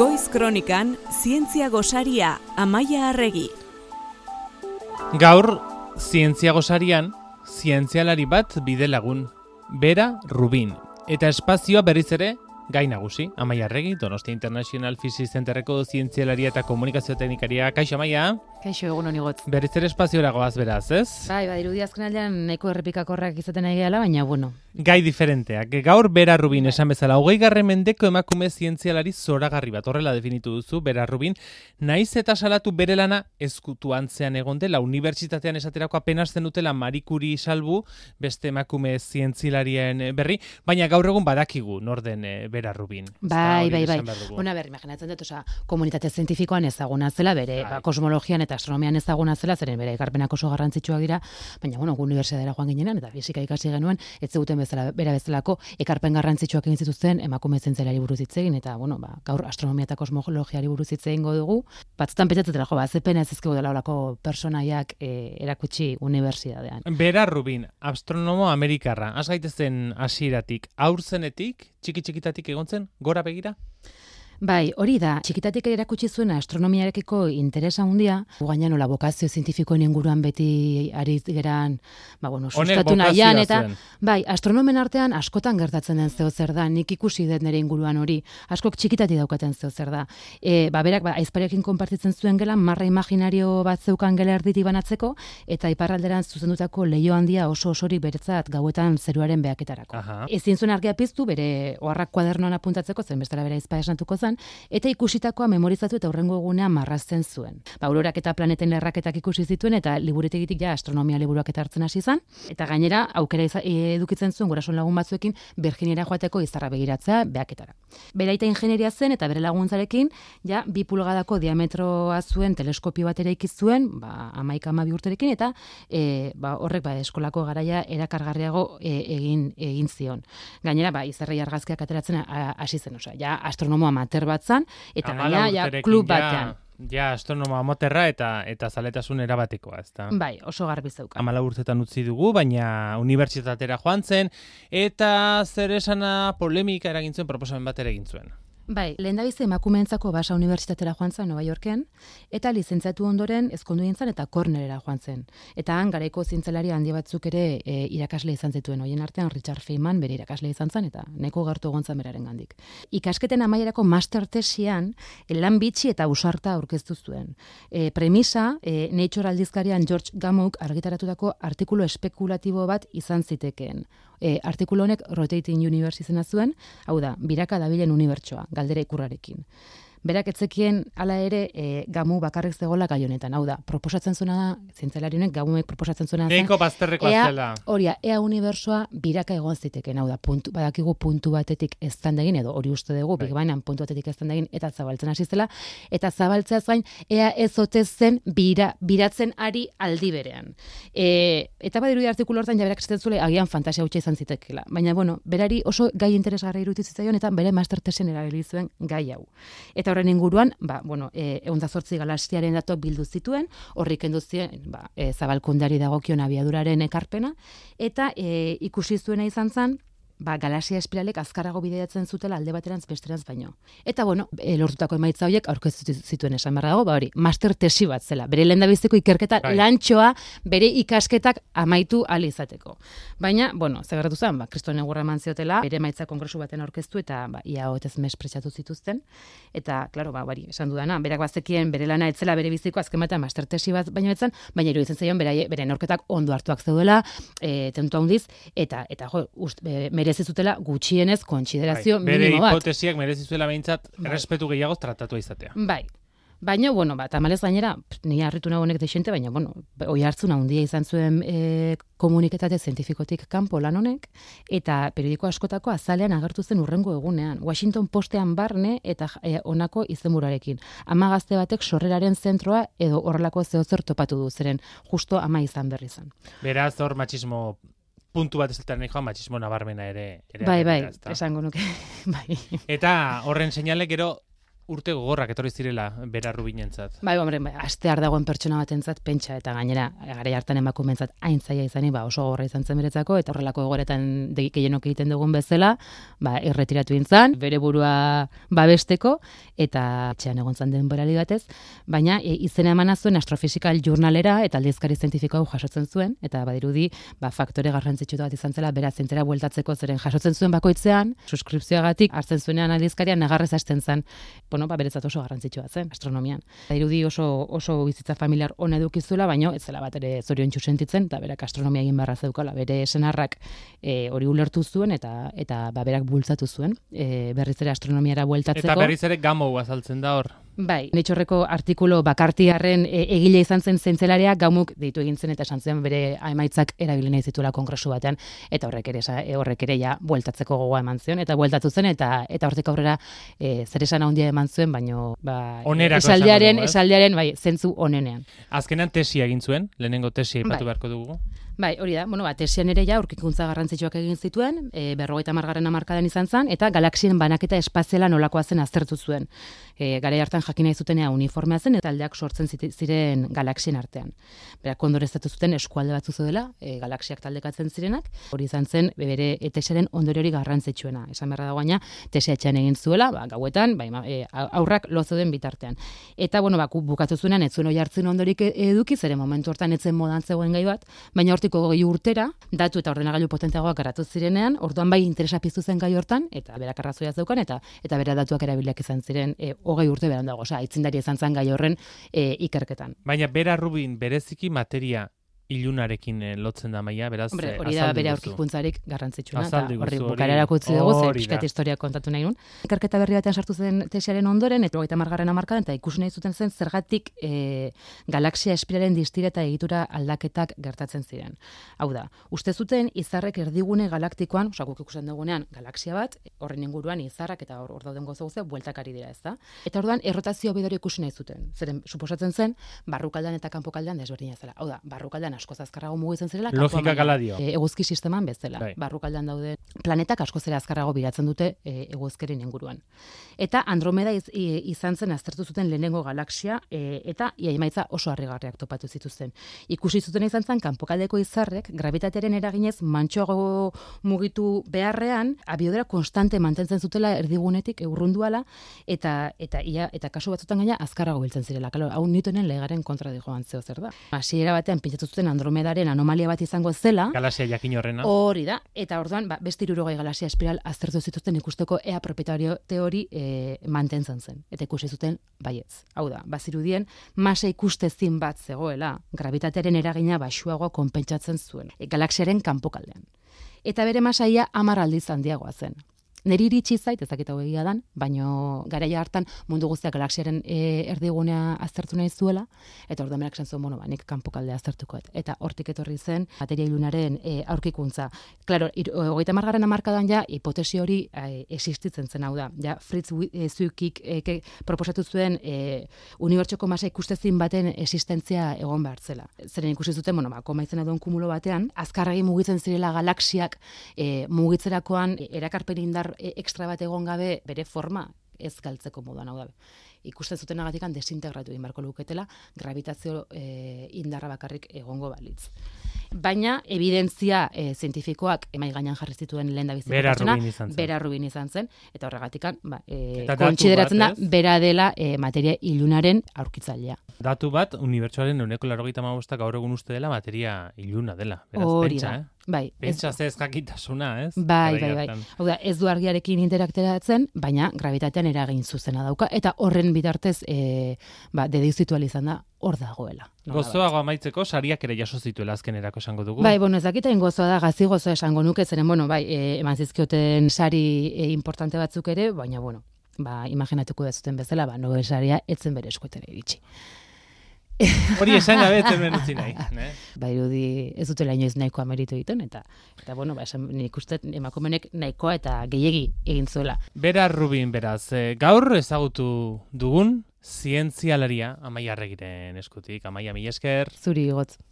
Goiz Kronikan, Zientzia Gosaria, Amaia Arregi. Gaur, Zientzia Gosarian, zientzialari bat bide lagun, Bera Rubin. Eta espazioa berriz ere, gai nagusi, Amaia Arregi, Donostia International Physics Centerreko zientzialaria eta komunikazio teknikaria. Kaixo, Amaia? Kaixo egun honi gotz. Berriz ere espaziora goaz beraz, ez? Bai, bai, irudi azken aldean neko errepikakorrak izaten nahi gehala, baina bueno. Gai diferenteak. Gaur Bera Rubin esan bezala, hogei garren mendeko emakume zientzialari zoragarri bat, horrela definitu duzu, Bera Rubin, naiz eta salatu bere lana ezkutu antzean egon dela, unibertsitatean esaterako apenas zen dutela marikuri salbu, beste emakume zientzilarien berri, baina gaur egun badakigu, norden e, Bera Rubin. Bai, bai, bai. Bona, berri, imaginatzen dut, oza, komunitate zientifikoan ezaguna zela, bere, bai. ba, kosmologian eta astronomian ezaguna zela, zeren bere ekarpenak oso garrantzitsuak dira, baina bueno, gu unibertsitatera joan ginenan eta fisika ikasi genuen, ez zuten bezala bera bezalako ekarpen garrantzitsuak egin zituzten emakume zentzelari buruz hitz egin eta bueno, ba, gaur astronomia eta kosmologiari buruz hitz egingo dugu. Batzutan pentsatzen jo, ba, ze pena ez ezkego dela holako personaiak e, erakutsi unibertsitatean. Bera Rubin, astronomo amerikarra, has gaitezen hasieratik, aurzenetik, txiki txikitatik egontzen, gora begira? Bai, hori da, txikitatik erakutsi zuen astronomiarekiko interesa handia, gaina nola bokazio zientifikoen inguruan beti ari geran, ba, bueno, sustatu nahian, eta, bai, astronomen artean askotan gertatzen den zeo zer da, nik ikusi den nire inguruan hori, askok txikitati daukaten zeo zer da. E, ba, berak, ba, aizparekin konpartitzen zuen gela, marra imaginario bat zeukan gela erditi banatzeko, eta iparralderan zuzendutako leio handia oso osori beretzat gauetan zeruaren beaketarako. Ezin zuen argia piztu, bere oharrak kuadernoan apuntatzeko, zen bestela bere aizpa esantuko zen, eta ikusitakoa memorizatu eta horrengo egunean marrazten zuen. Ba, aurorak eta planeten erraketak ikusi zituen eta liburetegitik ja astronomia liburuak eta hartzen hasi izan eta gainera aukera e, edukitzen zuen gurasoen lagun batzuekin Virginiara joateko izarra begiratzea beaketara. Beraita ingenieria zen eta bere laguntzarekin ja bi pulgadako diametroa zuen teleskopio bat ere zuen, ba 11 12 urterekin eta e, ba, horrek ba eskolako garaia erakargarriago e, egin egin zion. Gainera ba izarrei argazkiak ateratzen hasi zen, osea, ja astronomo amateur amateur bat zan, eta gaina ja, klub batean. Ja, astronoma amoterra eta eta zaletasun erabatekoa, ezta. Bai, oso garbi zeuka. Amala urtetan utzi dugu, baina unibertsitatera joan zen, eta zer esana polemika eragintzen proposamen bat ere egin zuen. Bai, lehen da bizi emakumeentzako basa unibertsitatera joan zen Nova Yorken, eta lizentziatu ondoren ezkondu dintzen eta kornerera joan zen. Eta han, garaiko zintzelari handi batzuk ere e, irakasle izan zituen, hoien artean Richard Feynman bere irakasle izan zen, eta neko gartu egon beraren gandik. Ikasketen amaierako master tesian, lan bitxi eta usarta aurkeztu zuen. E, premisa, e, Nature aldizkarian George Gamouk argitaratutako artikulu espekulatibo bat izan zitekeen e, artikulu honek Rotating Universe izena zuen, hau da, biraka dabilen unibertsoa, galdera ikurrarekin berak etzekien hala ere e, gamu bakarrik zegoela gai honetan. Hau da, proposatzen zuena da, zientzelari honek gamuek proposatzen zuena da. Neiko bazterreko azela. Horia, ea unibersoa biraka egon ziteken. Hau da, puntu, badakigu puntu batetik ez egin, edo hori uste dugu, bai. big puntu batetik ez egin, eta zabaltzen hasi zela, eta zabaltzea zain, ea ez ote zen bira, biratzen ari aldi berean. E, eta badiru artikulu hortan jaberak esaten zule, agian fantasia hutsa izan zitekela. Baina, bueno, berari oso gai interesgarra irutizitzaion, eta bere master tesen erabili zuen gai hau. Eta horren inguruan, ba, bueno, e, egun galastiaren datok bildu zituen, horrik enduzien, ba, e, zabalkundari dagokion abiaduraren ekarpena, eta e, ikusi zuena izan zen, ba, galaxia espiralek azkarago bideatzen zutela alde baterantz besterantz baino. Eta bueno, e, lortutako emaitza horiek aurkeztu zituen esan behar dago, ba hori, master tesi bat zela. Bere lehen ikerketa Bai. lantxoa bere ikasketak amaitu ali izateko. Baina, bueno, zegarretu zen, ba, kristoen egurra eman ziotela, bere emaitza kongresu baten aurkeztu eta ba, ia hotez mespretsatu zituzten. Eta, klaro, ba, bari, esan dudana, berak bazekien bere lana etzela bere biziko azken batean master tesi bat baino etzan, baina iruditzen zaion bere, bere norketak ondo hartuak zeudela, e, tentu handiz, eta, eta jo, ust, merezi zutela gutxienez kontsiderazio bai, minimo bat. Bere hipotesiak merezi zuela behintzat bai. respetu gehiago tratatu izatea. Bai. Baina, bueno, bat, amalez gainera, ni harritu nagoenek desente, baina, bueno, oi hartzuna handia izan zuen e, komuniketate zientifikotik kanpo lan honek, eta periodiko askotako azalean agertu zen urrengo egunean. Washington postean barne eta e, onako izenburarekin. Ama gazte batek sorreraren zentroa edo horrelako zehozer topatu du, zeren justo ama izan berri zen. Beraz, hor machismo puntu bat ezeltan joan matxismo nabarmena ere. ere bai, bai, esango nuke. bai. Eta horren seinale gero urte gogorrak etorri zirela bera rubinentzat. Bai, hombre, bai, astear dagoen pertsona batentzat pentsa eta gainera gara hartan emakumentzat hain zaila izani, ba, oso gogorra izan zen beretzako eta horrelako egoretan gehienok egiten dugun bezala, ba, erretiratu intzan, bere burua babesteko eta etxean egon zan den berali batez, baina e, izena emana zuen astrofisikal jurnalera eta aldizkari zientifiko hau jasotzen zuen eta badirudi, ba, faktore garrantzitsu bat izan zela bera zentera bueltatzeko zeren jasotzen zuen bakoitzean, suskripzioagatik hartzen zuenean aldizkaria nagarrez hasten zen bueno, ba, beretzat oso garrantzitsua zen, astronomian. Da, irudi oso, oso bizitza familiar ona edukizuela, baino ez zela bat ere zorion sentitzen, eta berak astronomia egin barra zeukala, bere senarrak e, hori ulertu zuen, eta eta ba, berak bultzatu zuen, e, berriz ere astronomiara bueltatzeko. Eta berriz ere gamo azaltzen da hor. Bai, netxorreko artikulo bakartiarren e, egile izan zen zentzelaria gaumuk deitu egin zen eta esan zen bere emaitzak erabili nahi zituela kongresu batean eta horrek ere e, horrek ere ja bueltatzeko gogoa eman zion eta bueltatu zen eta eta hortik aurrera e, zer esan handia eman zuen baino ba esaldiaren esaldiaren bai zentzu onenean. Azkenan tesia egin zuen, lehenengo tesia ipatu bai. beharko dugu. Bai, hori da. Bueno, ba, tesian ere ja aurkikuntza garrantzitsuak egin zituen, e, 50 margarren hamarkadan izan zen eta galaxien banaketa espaziala nolakoa zen aztertu zuen. E, gare hartan jakin nahi zutenea uniformea zen eta aldeak sortzen ziren galaxien artean. Berak kondoreztatu zuten eskualde batzu dela, e, galaxiak taldekatzen zirenak, hori izan zen bere etesaren ondori hori garrantzitsuena. Esan berra da guaina, tesia etxean egin zuela, ba, gauetan, bai, e, aurrak lozo den bitartean. Eta, bueno, ba, bukatu zuenan, ez zuen oi hartzen ondorik eduki, zere momentu hortan etzen modan zegoen gai bat, baina hortik hortiko goi urtera, datu eta ordenagailu potenteagoak garatu zirenean, orduan bai interesa piztu zen gai hortan, eta berak arrazoia zeukan, eta eta bera datuak erabiliak izan ziren e, hogei urte beran dago, oza, itzindari izan zen gai horren e, ikerketan. Baina bera rubin bereziki materia ilunarekin eh, lotzen da maia, beraz, Hombre, hori da bere aurkikuntzarik garrantzitsuena, eta horri bukarera kutzi dugu, ze piskat historia kontatu nahi nun. Ikerketa berri batean sartu zen tesiaren ondoren, eta hogeita margarren amarkadan, eta ikusi nahi zuten zen zergatik e, galaxia espiraren distira eta egitura aldaketak gertatzen ziren. Hau da, uste zuten izarrek erdigune galaktikoan, osakuk ikusten dugunean, galaxia bat, horren inguruan izarrak eta hor, hor dauden gozo guzea, bueltakari dira ez da. Eta orduan, errotazio bidori ikusi nahi zuten. Zeren, suposatzen zen, barrukaldan eta kanpokaldan desberdina zela. Hau da, barrukaldan asko azkarrago mugitzen zirela. Logika gala dio. E, eguzki sisteman bezala. Bai. Barrukaldan daude planetak asko zera azkarrago biratzen dute e, eguzkerin inguruan. Eta Andromeda iz, izan zen aztertu zuten lehenengo galaxia e, eta iaimaitza oso harrigarriak topatu zituzten. Ikusi zuten izan zen kanpokaldeko izarrek gravitatearen eraginez mantxoago mugitu beharrean abiodera konstante mantentzen zutela erdigunetik eurrunduala eta eta ia eta kasu batzutan gaina azkarrago biltzen zirela. Claro, hau Newtonen legaren kontra dijoan zeo zer da. Hasiera batean pintzatu zuten Andromedaren anomalia bat izango zela. Galaxia jakin horrena. Hori da. Eta orduan, ba, beste irurogai galaxia espiral aztertu zituzten ikusteko ea propietario teori e, mantentzen zen. Eta ikusi zuten baietz. Hau da, bazirudien, masa ikustezin bat zegoela, gravitatearen eragina basuagoa konpentsatzen zuen. E, galaxiaren kanpokaldean. Eta bere masaia amar aldiz handiagoa zen neri iritsi zait, ezakit hau egia dan, baino garaia hartan mundu guztiak galaxiaren e, erdigunea aztertu nahi zuela, eta orduan berak zuen, bueno, ba, nik kanpokaldea aztertuko. eta hortik etorri zen, materia ilunaren e, aurkikuntza. Klaro, hogeita margarren amarkadan ja, hipotesi hori e, existitzen zen hau da. Ja, Fritz e, Zukik e, proposatu zuen e, unibertsoko masa ikustezin baten existentzia egon behar zela. Zeren ikusi zuten, bueno, ba, koma izan kumulo batean, azkarregi mugitzen zirela galaxiak e, mugitzerakoan e, erakarpen indar E, extra bat egon gabe bere forma ez galtzeko moduan hau da. Ikusten zuten agatikan desintegratu egin barko luketela, gravitazio e, indarra bakarrik egongo balitz. Baina, evidentzia e, zientifikoak emai gainan jarri zituen lehen da bizitzen. Bera rubin izan zen. Bera rubin izan zen. Eta horregatikan, ba, e, kontsideratzen da, bera dela e, materia ilunaren aurkitzailea. Datu bat, unibertsuaren euneko larrogeita gaur egun uste dela materia iluna dela. Beraz, Hori pentsa, eh? Bai. Pentsa ez jakitasuna, ez? Bai, bai, bai. Hau da, ez du argiarekin interakteratzen, baina gravitatean eragin zuzena dauka, eta horren bitartez, e, ba, izan da, hor dagoela. Gozoago amaitzeko, sariak ere jaso zituela azken erako esango dugu. Bai, bueno, ez dakita gozoa da, gazi gozoa esango nuke, zeren, bueno, bai, e, eman zizkioten sari e, importante batzuk ere, baina, bueno, ba, imaginatuko zuten bezala, ba, Nobel saria etzen bere eskuetere iritsi. Hori esan gabe hemen utzi nahi. Ne? Bai, ez dutela inoiz nahikoa meritu egiten, eta, eta bueno, ba, esan nik uste emakumenek nahikoa eta gehiegi egin zuela. Bera Rubin, beraz, e, gaur ezagutu dugun zientzialaria amaia arregiren eskutik, amaia mila esker. Zuri gotz.